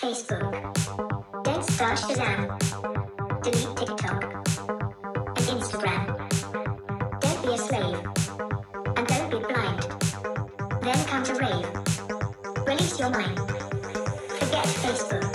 Facebook. Don't start Shazam. Delete TikTok and Instagram. Don't be a slave. And don't be blind. Then come to rave. Release your mind. Forget Facebook.